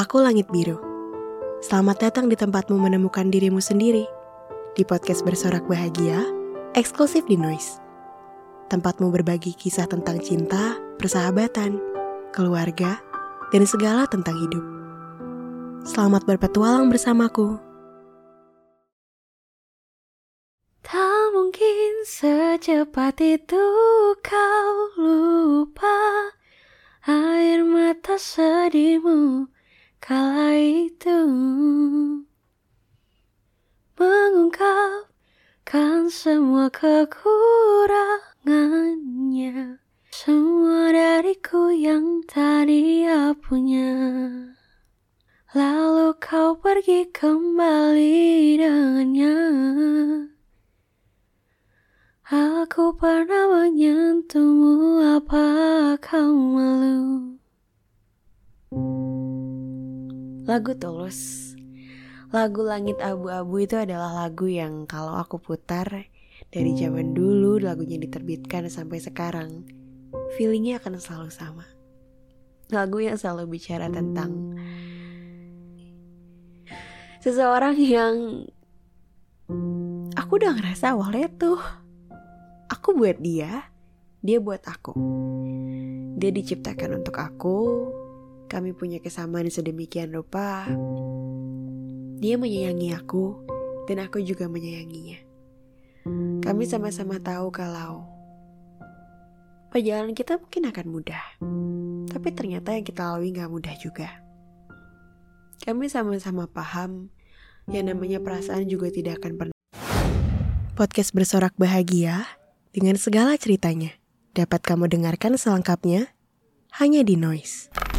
Aku Langit Biru. Selamat datang di tempatmu menemukan dirimu sendiri. Di podcast bersorak bahagia, eksklusif di Noise. Tempatmu berbagi kisah tentang cinta, persahabatan, keluarga, dan segala tentang hidup. Selamat berpetualang bersamaku. Tak mungkin secepat itu kau lupa air mata sedihmu kala itu mengungkapkan semua kekurangannya semua dariku yang tadi dia punya. Lalu kau pergi kembali dengannya. Aku pernah menyentuhmu apa Lagu Tulus Lagu Langit Abu-Abu itu adalah lagu yang kalau aku putar Dari zaman dulu lagunya diterbitkan sampai sekarang Feelingnya akan selalu sama Lagu yang selalu bicara tentang Seseorang yang Aku udah ngerasa awalnya tuh Aku buat dia, dia buat aku. Dia diciptakan untuk aku, kami punya kesamaan sedemikian rupa. Dia menyayangi aku, dan aku juga menyayanginya. Kami sama-sama tahu kalau perjalanan kita mungkin akan mudah, tapi ternyata yang kita lalui gak mudah juga. Kami sama-sama paham yang namanya perasaan juga tidak akan pernah. Podcast bersorak bahagia dengan segala ceritanya. Dapat kamu dengarkan selengkapnya hanya di Noise.